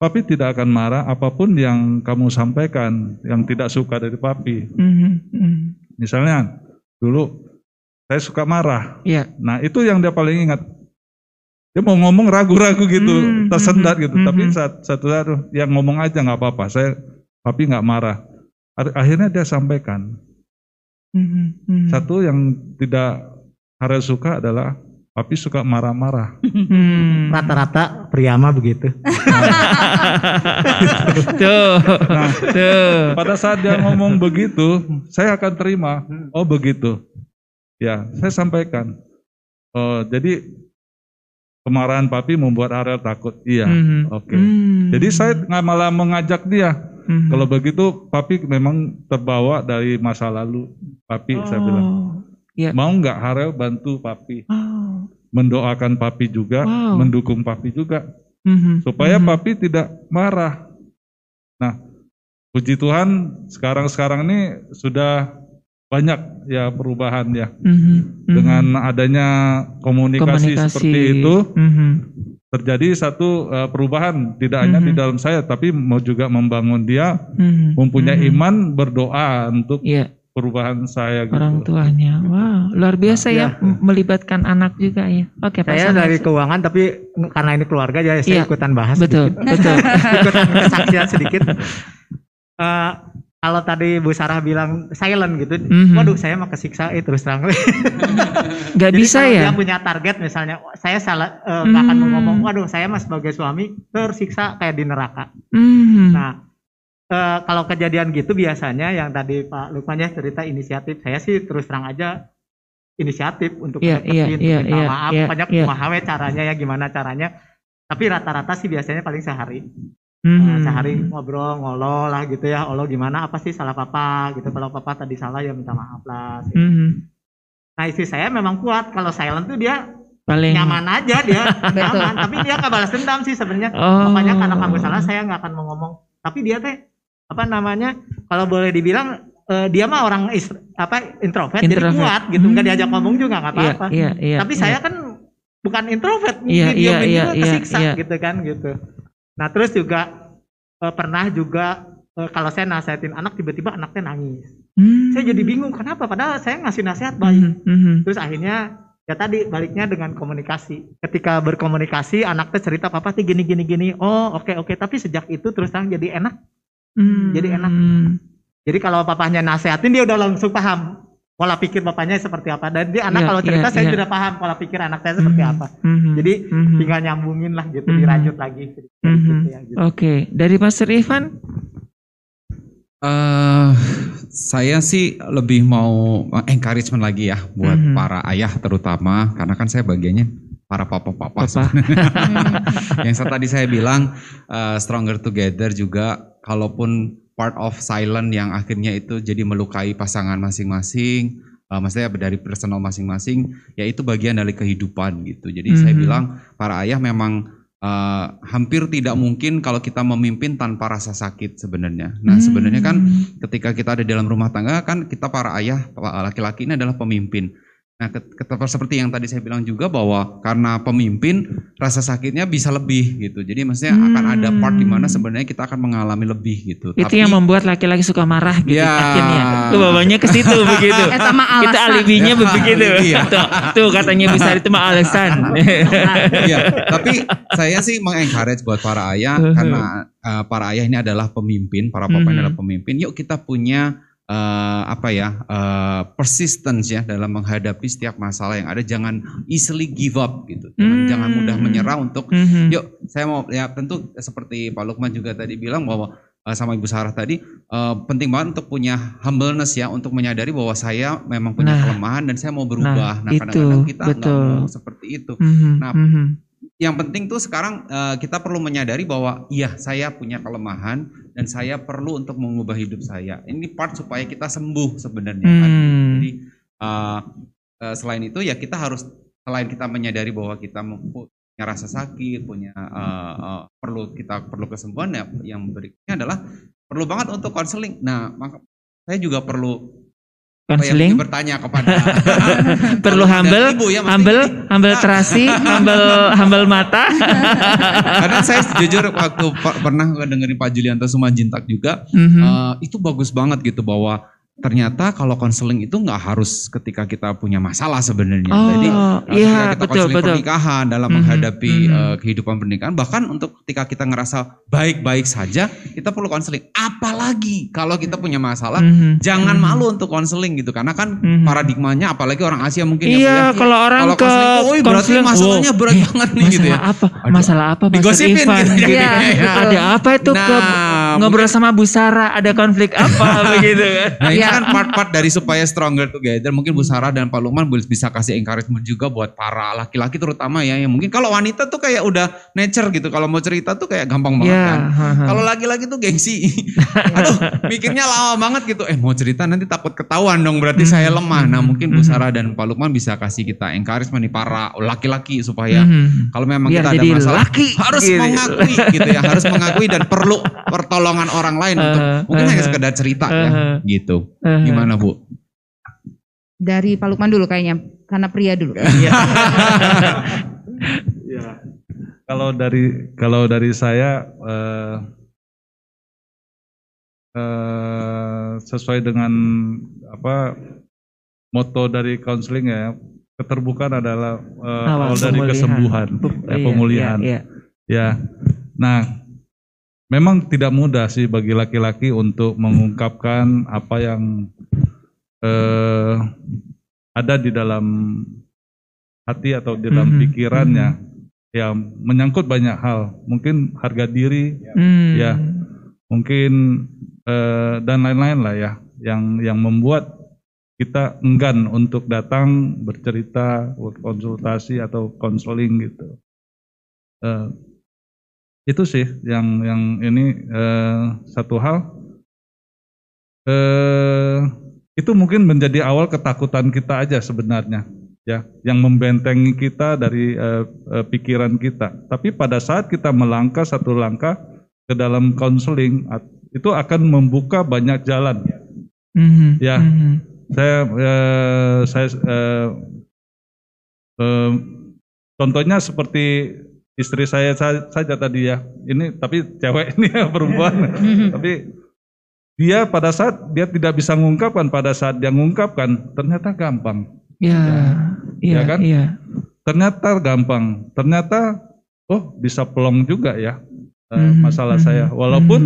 papi tidak akan marah apa pun yang kamu sampaikan yang tidak suka dari papi. Mm -hmm. misalnya dulu saya suka marah. Iya. Nah itu yang dia paling ingat. Dia mau ngomong ragu-ragu gitu, hmm, tersendat gitu. Hmm, Tapi hmm. saat satu saat yang ngomong aja nggak apa-apa. Saya tapi nggak marah. Akhirnya dia sampaikan. Hmm, hmm. Satu yang tidak harus suka adalah Papi suka marah-marah. Hmm. Rata-rata pria begitu. tuh, nah, tuh. Pada saat dia ngomong begitu, saya akan terima. Oh begitu. Ya, saya sampaikan. Oh, jadi kemarahan papi membuat Ariel takut. Iya, mm-hmm. oke. Okay. Mm-hmm. Jadi saya nggak malah mengajak dia. Mm-hmm. Kalau begitu papi memang terbawa dari masa lalu. Papi oh. saya bilang, yeah. mau nggak Harel bantu papi, oh. mendoakan papi juga, wow. mendukung papi juga, mm-hmm. supaya mm-hmm. papi tidak marah. Nah, puji Tuhan sekarang-sekarang ini sudah banyak ya perubahan ya mm-hmm. dengan adanya komunikasi, komunikasi. seperti itu mm-hmm. terjadi satu uh, perubahan tidak mm-hmm. hanya di mhm. dalam saya tapi mau juga membangun dia mm-hmm. mempunyai mm-hmm. iman berdoa untuk yeah. perubahan saya gitu. orang tuanya wow luar biasa nah, ya, ya melibatkan anak juga ya oke saya dari keuangan tapi karena ini keluarga jadi saya yeah. ikutan bahas betul sedikit. betul ikutan kesaksian sedikit uh, kalau tadi Bu Sarah bilang silent gitu, mm-hmm. waduh saya mah kesiksa eh, terus terang. Gak bisa ya. Dia punya target misalnya, saya salah uh, mm-hmm. akan ngomong, waduh saya mah sebagai suami tersiksa kayak di neraka. Mm-hmm. Nah uh, kalau kejadian gitu biasanya yang tadi Pak Lukman ya cerita inisiatif saya sih terus terang aja inisiatif untuk yeah, yeah, yeah, minta yeah, maaf yeah, banyak yeah. caranya ya gimana caranya tapi rata-rata sih biasanya paling sehari Hmm. Nah, sehari ngobrol ngolol lah gitu ya Allah gimana apa sih salah papa gitu kalau papa tadi salah ya minta maaf lah gitu. Hmm. nah istri saya memang kuat kalau silent tuh dia paling nyaman aja dia nyaman tapi dia nggak balas dendam sih sebenarnya Oh. makanya karena kamu salah saya nggak akan mau ngomong tapi dia teh apa namanya kalau boleh dibilang eh, dia mah orang is- apa introvert, jadi Introvert. kuat gitu nggak Hmm. diajak ngomong juga nggak Iya, apa-apa iya, iya. tapi iya. saya kan bukan introvert Iya, dia iya, iya, juga iya, kesiksa iya. gitu kan gitu nah terus juga eh, pernah juga eh, kalau saya nasihatin anak tiba-tiba anaknya nangis Hmm. saya jadi bingung kenapa padahal saya ngasih nasihat baik Mhm, mhm. Terus akhirnya ya tadi baliknya dengan komunikasi. Ketika berkomunikasi anaknya cerita papa tuh gini gini gini. Oh oke oke. Tapi sejak itu terus terang jadi enak. Hmm. Jadi enak. Jadi kalau papahnya nasehatin dia udah langsung paham pola pikir bapaknya seperti apa. Dan dia anak Iya, kalau cerita iya, saya iya. sudah paham pola pikir anak saya seperti Mhm, apa. mhm, Jadi mhm. tinggal nyambungin lah gitu, Mhm. dirajut lagi. Gitu, Mhm. ya, gitu. Oke, dari Pastor Ivan? Eh, saya sih lebih mau encouragement lagi ya buat Mhm. para ayah terutama karena kan saya bagiannya para papa-papa yang tadi saya bilang eh, stronger together juga kalaupun part of silent yang akhirnya itu jadi melukai pasangan masing-masing eh, maksudnya dari personal masing-masing ya itu bagian dari kehidupan gitu jadi saya Mhm. bilang para ayah memang eh, hampir tidak mungkin kalau kita memimpin tanpa rasa sakit sebenarnya nah sebenarnya kan Hmm. ketika kita ada di dalam rumah tangga kan kita para ayah laki-laki ini adalah pemimpin. Nah, ket- ket- seperti yang tadi saya bilang juga bahwa karena pemimpin rasa sakitnya bisa lebih gitu. Jadi maksudnya akan ada part di mana sebenarnya kita akan mengalami lebih gitu. Hmm. Itu yang membuat laki-laki suka marah gitu Ya. akhirnya. Tuh bawanya ke situ begitu. Eh, sama Kita alibinya Ya, begitu. iya. Tuh, tuh katanya bisa itu mah alasan. Iya, tapi saya sih mengencourage buat para ayah Uh-huh. karena uh, para ayah ini adalah pemimpin, para papa ini Mhm. adalah pemimpin. Yuk kita punya uh, apa ya uh, persistence ya dalam menghadapi setiap masalah yang ada. Jangan easily give up gitu. Jangan, Hmm. jangan mudah menyerah untuk. Mhm. Yuk, saya mau ya tentu seperti Pak Lukman juga tadi bilang bahwa uh, sama Ibu Sarah tadi uh, penting banget untuk punya humbleness ya untuk menyadari bahwa saya memang punya Nah. kelemahan dan saya mau berubah. Nah, itu, kadang-kadang kita nggak betul. mau seperti itu Mhm, Nah, mhm. Yang penting tuh sekarang eh, kita perlu menyadari bahwa iya saya punya kelemahan dan saya perlu untuk mengubah hidup saya. Ini part supaya kita sembuh sebenarnya kan. Hmm. Jadi eh, eh, selain itu ya kita harus selain kita menyadari bahwa kita punya rasa sakit, punya eh, eh, perlu kita perlu kesembuhan ya yang berikutnya adalah perlu banget untuk konseling. Nah, maka saya juga perlu Konseling, mungkin bertanya kepada perlu humble, ibu ya, humble, ini. humble terasi, humble, humble mata. Karena saya jujur waktu per- pernah dengerin Pak Julianto Sumanjintak juga, Mhm. eh, itu bagus banget gitu bahwa ternyata kalau konseling itu nggak harus ketika kita punya masalah sebenarnya. Oh, Jadi iya, ketika kita konseling pernikahan dalam Mhm, menghadapi mhm. eh, kehidupan pernikahan, bahkan untuk ketika kita ngerasa baik-baik saja, kita perlu konseling. Apalagi kalau kita punya masalah, Mhm. jangan Mhm. malu untuk konseling gitu, karena kan Mhm. paradigmanya, apalagi orang Asia mungkin ya, Iya, ya. kalau orang Kalau ke konseling tuh, "Woi, berarti masalahnya wow, berat eh, banget nih," gitu ya. Masalah apa? Aduh, Masalah apa? Digosipin Ivan? gitu Gitu. Iya, betul. Ada apa itu ke Nah, ngobrol sama Bu Sarah? Ada konflik apa begitu kan? Nah Iya. kan part-part dari supaya stronger together. Mungkin Bu Sarah dan Pak Lukman boleh- bisa kasih encouragement juga buat para laki-laki terutama ya. Yang mungkin kalau wanita tuh kayak udah nature gitu. Kalau mau cerita tuh kayak gampang banget Iya. kan. Kalau laki-laki tuh gengsi. Aduh mikirnya lama banget gitu. Eh mau cerita nanti takut ketahuan dong berarti saya Mhm. lemah. Nah mungkin Bu Mhm. Sarah dan Pak Lukman bisa kasih kita encouragement nih para laki-laki supaya Mhm. kalau memang Biar kita ada masalah laki harus gitu. mengakui gitu ya. Harus mengakui dan perlu pertolongan orang lain untuk Uh, mungkin uh, hanya sekedar cerita ya uh, gitu. Uh, Gimana Bu? Dari Pak Lukman dulu kayaknya, karena pria dulu. Iya. Ya. Kalau dari kalau dari saya eh, eh, sesuai dengan apa moto dari konseling ya keterbukaan adalah eh, Awal awal dari kesembuhan, Bu- ya, iya, pemulihan. iya, iya. Ya, nah memang tidak mudah sih bagi laki-laki untuk mengungkapkan apa yang eh, ada di dalam hati atau di dalam Mhm, pikirannya, ya menyangkut banyak hal, mungkin harga diri, Hmm. Ya. mungkin uh, dan lain-lain lah ya yang yang membuat kita enggan untuk datang bercerita, konsultasi atau konseling gitu. Uh, itu sih yang yang ini uh, satu hal. Uh, itu mungkin menjadi awal ketakutan kita aja sebenarnya, ya, yang membentengi kita dari uh, pikiran kita. Tapi pada saat kita melangkah satu langkah ke dalam konseling, itu akan membuka banyak jalan. Mm-hmm. Ya, mm-hmm. saya uh, saya uh, contohnya seperti istri saya saja tadi ya. Ini tapi cewek ini ya perempuan. tapi dia pada saat dia tidak bisa mengungkapkan pada saat dia mengungkapkan ternyata gampang. Ya, ya, ya kan? Iya. Ternyata gampang. Ternyata oh bisa pelong juga ya mm -hmm. masalah mm -hmm. saya. Walaupun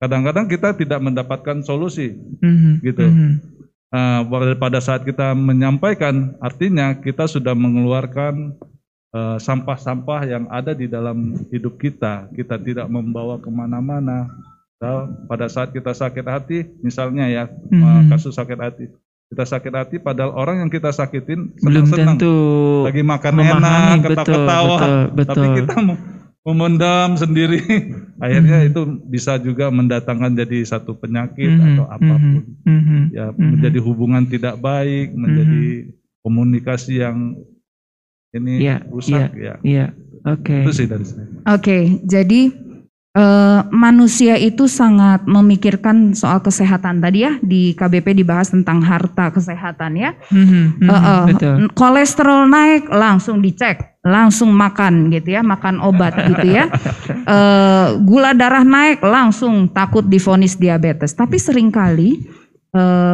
kadang-kadang kita tidak mendapatkan solusi, mm -hmm. gitu. Mm -hmm. Uh, pada saat kita menyampaikan, artinya kita sudah mengeluarkan sampah-sampah uh, yang ada di dalam hidup kita. Kita tidak membawa ke mana-mana. Pada saat kita sakit hati, misalnya ya hmm. kasus sakit hati, kita sakit hati padahal orang yang kita sakitin senang-senang lagi makan enak ketawa-ketawa tapi kita memendam sendiri akhirnya hmm. itu bisa juga mendatangkan jadi satu penyakit hmm. atau apa pun hmm. ya hmm. menjadi hubungan tidak baik menjadi komunikasi yang ini ya, rusak ya. Iya. Oke. Okay. Itu sih dari saya. Oke, okay, jadi uh, manusia itu sangat memikirkan soal kesehatan tadi ya di KBP dibahas tentang harta kesehatan ya. Mm-hmm, uh, uh, betul. Kolesterol naik langsung dicek, langsung makan gitu ya, makan obat gitu ya. Uh, gula darah naik langsung takut difonis diabetes. Tapi sering kali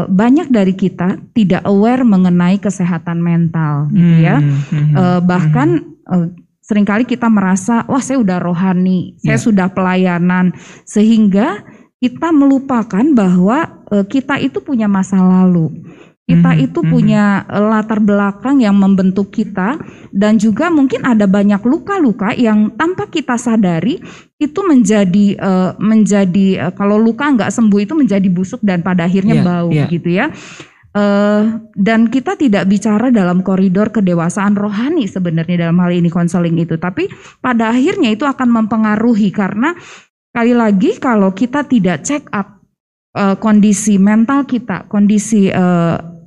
banyak dari kita tidak aware mengenai kesehatan mental gitu ya. Hmm, uh, bahkan uh, sering kali kita merasa wah saya udah rohani, yeah. saya ya. sudah pelayanan sehingga kita melupakan bahwa uh, kita itu punya masa lalu. Kita hmm, itu hmm. punya latar belakang yang membentuk kita dan juga mungkin ada banyak luka-luka yang tanpa kita sadari itu menjadi uh, menjadi uh, kalau luka nggak sembuh itu menjadi busuk dan pada akhirnya yeah, bau yeah. gitu ya. Uh, dan kita tidak bicara dalam koridor kedewasaan rohani sebenarnya dalam hal ini konseling itu, tapi pada akhirnya itu akan mempengaruhi karena sekali lagi kalau kita tidak check up uh, kondisi mental kita, kondisi uh,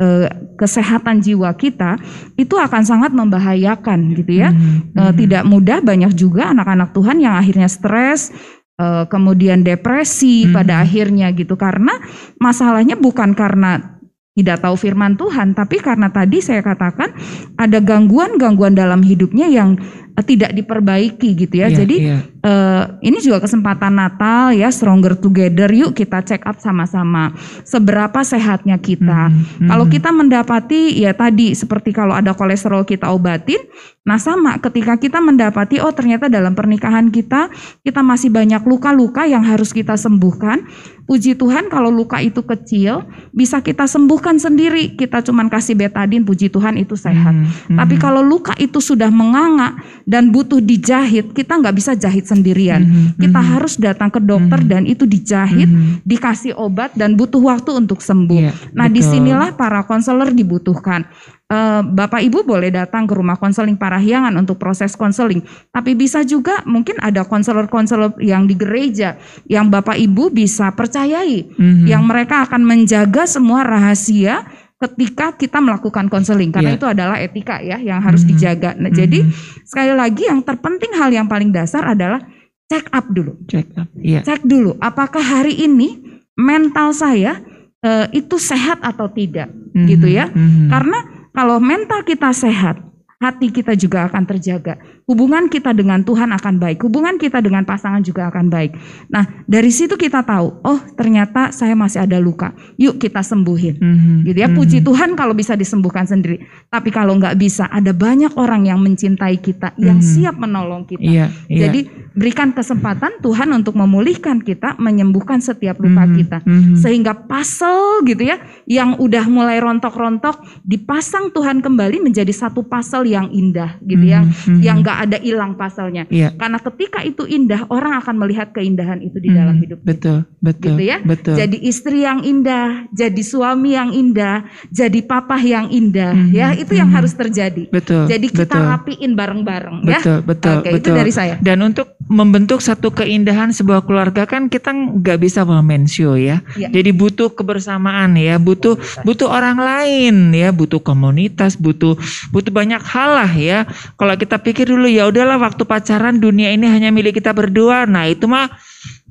eh, kesehatan jiwa kita itu akan sangat membahayakan gitu ya. Mm -hmm. tidak mudah banyak juga anak-anak Tuhan yang akhirnya stres eh, kemudian depresi mm -hmm. pada akhirnya gitu karena masalahnya bukan karena tidak tahu firman Tuhan, tapi karena tadi saya katakan ada gangguan-gangguan dalam hidupnya yang tidak diperbaiki gitu ya. Yeah, Jadi yeah. Uh, ini juga kesempatan Natal ya, stronger together. Yuk kita check up sama-sama seberapa sehatnya kita. Mm -hmm. Kalau kita mendapati ya tadi seperti kalau ada kolesterol kita obatin, nah sama ketika kita mendapati oh ternyata dalam pernikahan kita kita masih banyak luka-luka yang harus kita sembuhkan. Puji Tuhan kalau luka itu kecil bisa kita sembuhkan sendiri. Kita cuman kasih betadin, puji Tuhan itu sehat. Mm -hmm. Tapi kalau luka itu sudah menganga dan butuh dijahit, kita nggak bisa jahit sendirian. Mm -hmm. Kita mm -hmm. harus datang ke dokter mm -hmm. dan itu dijahit, mm -hmm. dikasih obat dan butuh waktu untuk sembuh. Yeah, nah, betul. di sinilah para konselor dibutuhkan. Eh, Bapak Ibu boleh datang ke rumah konseling Parahyangan untuk proses konseling. Tapi bisa juga mungkin ada konselor-konselor yang di gereja yang Bapak Ibu bisa percayai, mm-hmm. yang mereka akan menjaga semua rahasia ketika kita melakukan konseling karena yeah. itu adalah etika ya yang harus mm-hmm. dijaga. Nah, mm-hmm. jadi sekali lagi yang terpenting hal yang paling dasar adalah check up dulu. Check up. Yeah. Cek dulu apakah hari ini mental saya uh, itu sehat atau tidak mm-hmm. gitu ya. Mm-hmm. Karena kalau mental kita sehat, hati kita juga akan terjaga. Hubungan kita dengan Tuhan akan baik. Hubungan kita dengan pasangan juga akan baik. Nah, dari situ kita tahu, oh ternyata saya masih ada luka. Yuk kita sembuhin. Mm-hmm. Gitu ya. Puji mm-hmm. Tuhan kalau bisa disembuhkan sendiri. Tapi kalau nggak bisa, ada banyak orang yang mencintai kita, yang mm-hmm. siap menolong kita. Yeah, yeah. Jadi berikan kesempatan Tuhan untuk memulihkan kita, menyembuhkan setiap luka mm-hmm. kita. Mm-hmm. Sehingga pasal gitu ya, yang udah mulai rontok-rontok, dipasang Tuhan kembali menjadi satu pasal yang indah gitu ya. Mm-hmm. Yang nggak ada hilang pasalnya. Iya. Karena ketika itu indah, orang akan melihat keindahan itu di dalam Mhm, hidup. Betul, betul. Gitu ya. Betul. Jadi istri yang indah, jadi suami yang indah, jadi papa yang indah, Mhm, ya itu yang mhm. harus terjadi. betul. Jadi kita betul. rapiin bareng-bareng ya. Betul, betul, Oke, itu betul. dari saya. Dan untuk membentuk satu keindahan sebuah keluarga kan kita nggak bisa memensio ya. Iya. Jadi butuh kebersamaan ya, butuh butuh orang lain ya, butuh komunitas, butuh butuh banyak hal lah ya. Kalau kita pikir dulu ya udahlah waktu pacaran dunia ini hanya milik kita berdua. Nah, itu mah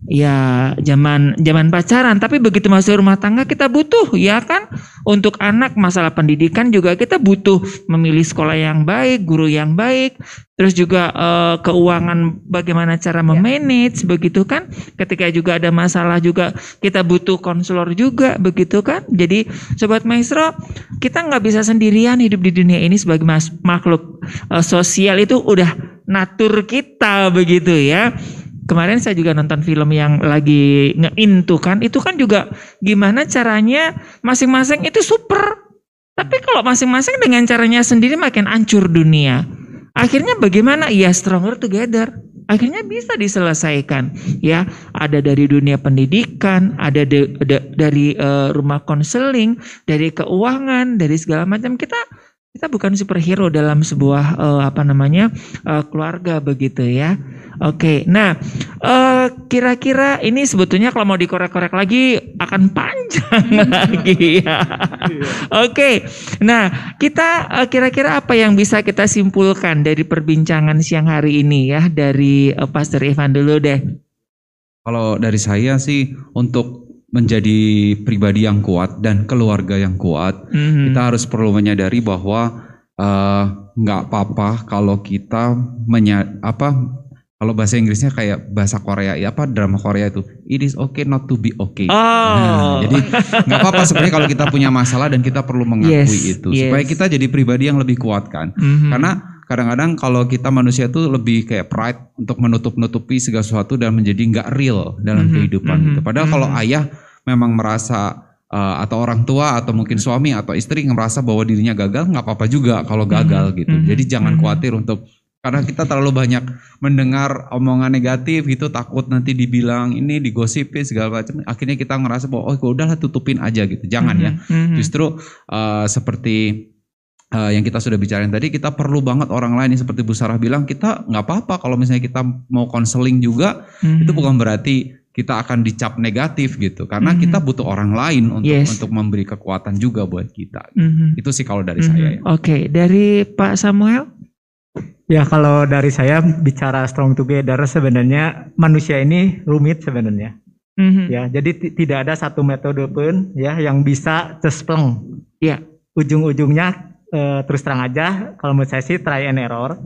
ya zaman zaman pacaran. Tapi begitu masuk rumah tangga kita butuh ya kan? Untuk anak masalah pendidikan juga kita butuh memilih sekolah yang baik guru yang baik. Terus juga eh, keuangan bagaimana cara memanage begitu kan? Ketika juga ada masalah juga kita butuh konselor juga begitu kan? Jadi sobat maestro kita nggak bisa sendirian hidup di dunia ini sebagai mas- makhluk eh, sosial. Itu udah natur kita begitu ya kemarin saya juga nonton film yang lagi nge-in tuh kan itu kan juga gimana caranya masing-masing itu super. Tapi kalau masing-masing dengan caranya sendiri makin hancur dunia. Akhirnya bagaimana? Ya stronger together. Akhirnya bisa diselesaikan ya. Ada dari dunia pendidikan ada de- de- dari eh, rumah konseling dari keuangan dari segala macam. Kita kita bukan superhero dalam sebuah eh, apa namanya eh, keluarga begitu ya. Oke nah eh, kira-kira ini sebetulnya kalau mau dikorek-korek lagi akan panjang lagi ya. Oke nah kita kira-kira apa yang bisa kita simpulkan dari perbincangan siang hari ini ya dari eh, Pastor Ivan dulu deh. Kalau dari saya sih untuk menjadi pribadi yang kuat dan keluarga yang kuat, Mhm. kita harus perlu menyadari bahwa eh, nggak apa-apa kalau kita menya apa kalau bahasa Inggrisnya kayak bahasa Korea ya apa drama Korea itu it is okay not to be okay. oh Nah, jadi nggak apa-apa sebenarnya kalau kita punya masalah dan kita perlu mengakui Yes, itu yes. supaya kita jadi pribadi yang lebih kuat kan. Mhm. Karena kadang-kadang kalau kita manusia tuh lebih kayak pride untuk menutup-nutupi segala sesuatu dan menjadi nggak real dalam Mhm, kehidupan mhm, gitu. Padahal kalau mhm. ayah memang merasa uh, atau orang tua atau mungkin suami atau istri yang merasa bahwa dirinya gagal nggak apa-apa juga kalau gagal Mhm, gitu. mhm, Jadi jangan mhm. khawatir untuk karena kita terlalu banyak mendengar omongan negatif gitu takut nanti dibilang ini digosipin segala macam akhirnya kita ngerasa bahwa oh udahlah tutupin aja gitu jangan ya Mhm. Justru uh, seperti uh, yang kita sudah bicarain tadi, kita perlu banget orang lain yang seperti Bu Sarah bilang, kita nggak apa-apa kalau misalnya kita mau konseling juga, Mhm. itu bukan berarti kita akan dicap negatif gitu, karena Mhm. kita butuh orang lain untuk Yes. untuk memberi kekuatan juga buat kita. Mhm. Itu sih kalau dari Mhm. saya ya. Oke, dari Pak Samuel. Ya kalau dari saya bicara strong together sebenarnya manusia ini rumit sebenarnya. Mhm. Ya, jadi ti- tidak ada satu metode pun ya yang bisa cespleng. Iya. Ujung-ujungnya eh, terus terang aja kalau menurut saya sih try and error.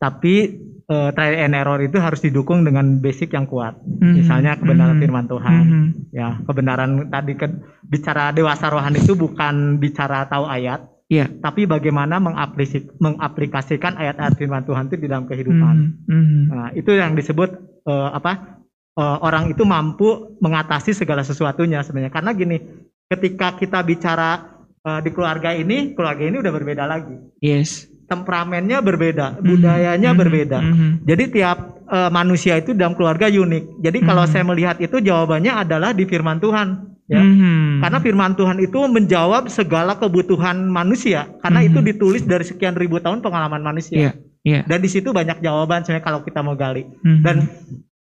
Tapi eh, try and error itu harus didukung dengan basic yang kuat. Mhm. Misalnya kebenaran Mhm. firman Tuhan. Mhm. Ya, kebenaran tadi kan bicara dewasa rohani itu bukan bicara tahu ayat, Iya. tapi bagaimana mengaplikasi- mengaplikasikan ayat-ayat firman Tuhan itu di dalam kehidupan. Mhm. Mhm. Nah, itu yang disebut eh, apa? eh, orang itu mampu mengatasi segala sesuatunya sebenarnya. Karena gini, ketika kita bicara eh, di keluarga ini, keluarga ini udah berbeda lagi. Yes. Temperamennya berbeda, Mhm. budayanya Mhm. berbeda. Mhm. Jadi tiap eh, manusia itu dalam keluarga unik. Jadi kalau Mhm. saya melihat itu jawabannya adalah di firman Tuhan, ya. Mhm. Karena firman Tuhan itu menjawab segala kebutuhan manusia. Karena Mhm. itu ditulis dari sekian ribu tahun pengalaman manusia. Iya. Iya. Dan di situ banyak jawaban sebenarnya kalau kita mau gali. Mhm. Dan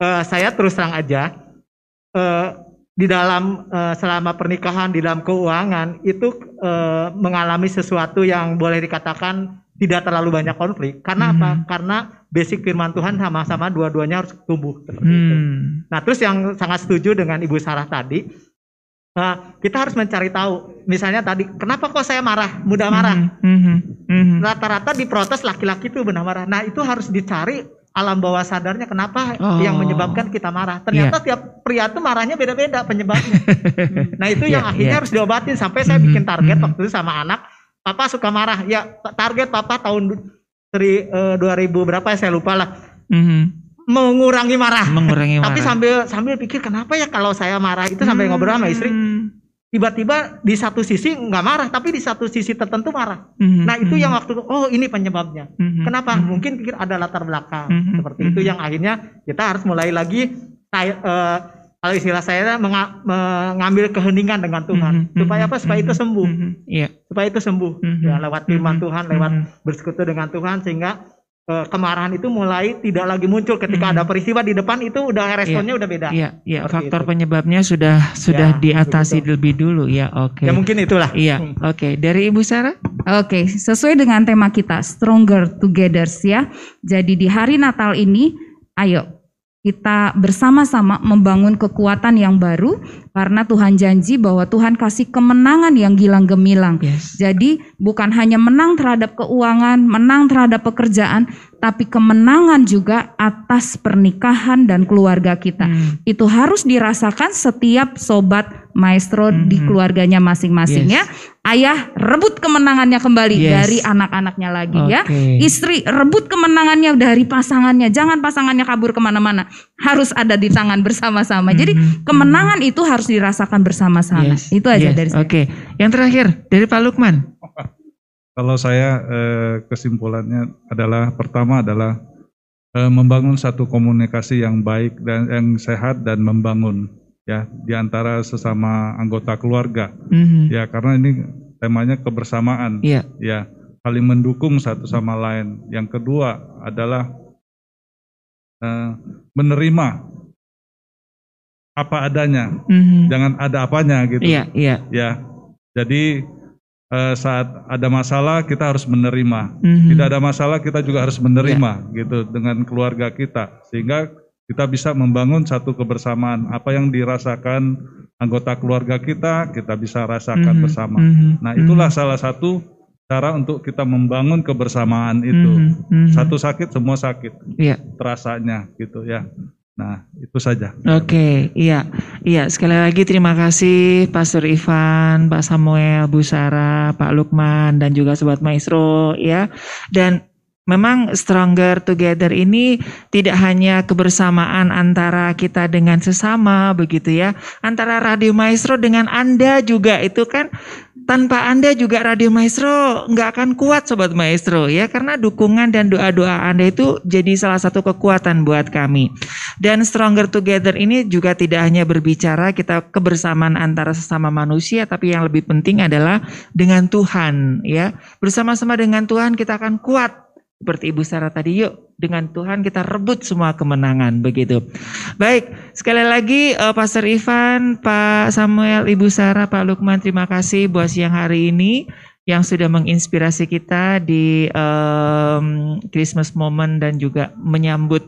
eh, saya terus terang aja eh, di dalam eh, selama pernikahan di dalam keuangan itu eh, mengalami sesuatu yang boleh dikatakan tidak terlalu banyak konflik. Karena apa? Mhm. Karena basic firman Tuhan sama-sama dua-duanya harus tumbuh seperti itu. Hmm. Nah, terus yang sangat setuju dengan Ibu Sarah tadi, eh, kita harus mencari tahu. Misalnya tadi, kenapa kok saya marah, mudah marah? Mhm. Mhm. Rata-rata diprotes laki-laki itu benar marah. Nah, itu harus dicari alam bawah sadarnya kenapa Oh. yang menyebabkan kita marah. Ternyata tiap pria tuh marahnya beda-beda penyebabnya. nah, itu yang Iya, akhirnya iya. harus diobatin sampai saya Mhm, bikin target mhm. waktu itu sama anak, papa suka marah. Ya, target papa tahun dari eh, 2000 berapa ya saya lupa lah. Mhm. Mengurangi marah. Mengurangi Tapi marah. sambil sambil pikir kenapa ya kalau saya marah itu sampai ngobrol sama istri, Hmm. Tiba-tiba di satu sisi nggak marah tapi di satu sisi tertentu marah. Mm-hmm. Nah itu yang waktu oh ini penyebabnya. Mm-hmm. Kenapa? Mm-hmm. Mungkin pikir ada latar belakang mm-hmm. seperti itu yang akhirnya kita harus mulai lagi saya uh, kalau istilah saya mengambil keheningan dengan Tuhan mm-hmm. supaya apa supaya itu sembuh. Mm-hmm. Yeah. Supaya itu sembuh mm-hmm. ya lewat firman Tuhan, lewat mm-hmm. bersekutu dengan Tuhan sehingga kemarahan itu mulai tidak lagi muncul ketika hmm. ada peristiwa di depan itu udah responnya yeah. udah beda. Iya, iya, faktor itu. penyebabnya sudah sudah ya, diatasi begitu. lebih dulu ya. Oke. Okay. Ya mungkin itulah. Iya, hmm. oke. Okay. Dari Ibu Sarah? Oke, okay. sesuai dengan tema kita Stronger Together ya. Jadi di hari Natal ini ayo kita bersama-sama membangun kekuatan yang baru karena Tuhan janji bahwa Tuhan kasih kemenangan yang gilang gemilang. Yes. Jadi bukan hanya menang terhadap keuangan, menang terhadap pekerjaan, tapi kemenangan juga atas pernikahan dan keluarga kita. Hmm. Itu harus dirasakan setiap sobat maestro hmm. di keluarganya masing-masing yes. ya. Ayah rebut kemenangannya kembali yes. dari anak-anaknya lagi okay. ya. Istri rebut kemenangannya dari pasangannya. Jangan pasangannya kabur ke mana-mana. Harus ada di tangan bersama-sama. Hmm. Jadi kemenangan hmm. itu harus dirasakan bersama-sama. Yes. Itu aja yes. dari saya. Oke. Okay. Yang terakhir dari Pak Lukman. Kalau saya eh, kesimpulannya adalah pertama adalah eh, membangun satu komunikasi yang baik dan yang sehat dan membangun ya di antara sesama anggota keluarga. Mm-hmm. Ya, karena ini temanya kebersamaan. Yeah. Ya, saling mendukung satu sama lain. Yang kedua adalah uh, menerima apa adanya. Mm-hmm. Jangan ada apanya gitu. Iya, iya. Ya. Jadi uh, saat ada masalah kita harus menerima. Mm-hmm. Tidak ada masalah kita juga harus menerima yeah. gitu dengan keluarga kita sehingga kita bisa membangun satu kebersamaan. Apa yang dirasakan anggota keluarga kita, kita bisa rasakan mm -hmm. bersama. Mm -hmm. Nah, itulah mm -hmm. salah satu cara untuk kita membangun kebersamaan itu. Mm -hmm. Satu sakit, semua sakit. Yeah. Terasanya gitu ya. Nah, itu saja. Oke, okay, iya. Iya, sekali lagi terima kasih Pastor Ivan, Pak Samuel, Bu Sarah, Pak Lukman dan juga sobat Maestro ya. Dan Memang stronger together ini tidak hanya kebersamaan antara kita dengan sesama begitu ya. Antara Radio Maestro dengan Anda juga itu kan tanpa Anda juga Radio Maestro nggak akan kuat Sobat Maestro ya. Karena dukungan dan doa-doa Anda itu jadi salah satu kekuatan buat kami. Dan Stronger Together ini juga tidak hanya berbicara kita kebersamaan antara sesama manusia. Tapi yang lebih penting adalah dengan Tuhan ya. Bersama-sama dengan Tuhan kita akan kuat seperti Ibu Sarah tadi, yuk dengan Tuhan kita rebut semua kemenangan begitu. Baik, sekali lagi uh, Pastor Ivan, Pak Samuel, Ibu Sarah, Pak Lukman, terima kasih buat siang hari ini yang sudah menginspirasi kita di um, Christmas moment dan juga menyambut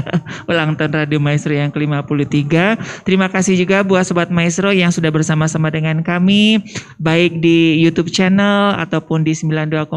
ulang tahun Radio Maestro yang ke-53. Terima kasih juga buat Sobat Maestro yang sudah bersama-sama dengan kami baik di YouTube channel ataupun di 92,5.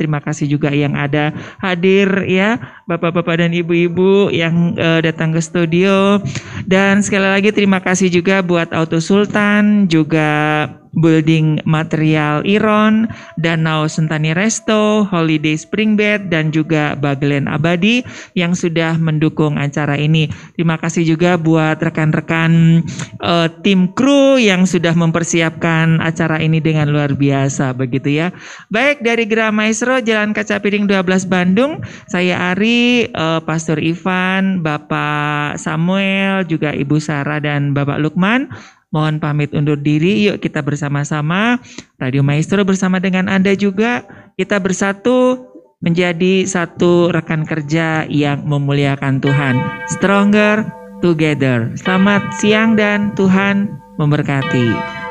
Terima kasih juga yang ada hadir ya Bapak-bapak dan Ibu-ibu yang uh, datang ke studio dan sekali lagi terima kasih juga buat Auto Sultan juga Building Material Iron, Danau Sentani Resto, Holiday Spring Bed, dan juga Bagelen Abadi yang sudah mendukung acara ini. Terima kasih juga buat rekan-rekan uh, tim kru yang sudah mempersiapkan acara ini dengan luar biasa begitu ya. Baik dari Gerah Maestro Jalan Kaca Piring 12 Bandung, saya Ari, uh, Pastor Ivan, Bapak Samuel, juga Ibu Sarah dan Bapak Lukman Mohon pamit undur diri, yuk kita bersama-sama Radio Maestro bersama dengan Anda juga kita bersatu menjadi satu rekan kerja yang memuliakan Tuhan. Stronger together. Selamat siang dan Tuhan memberkati.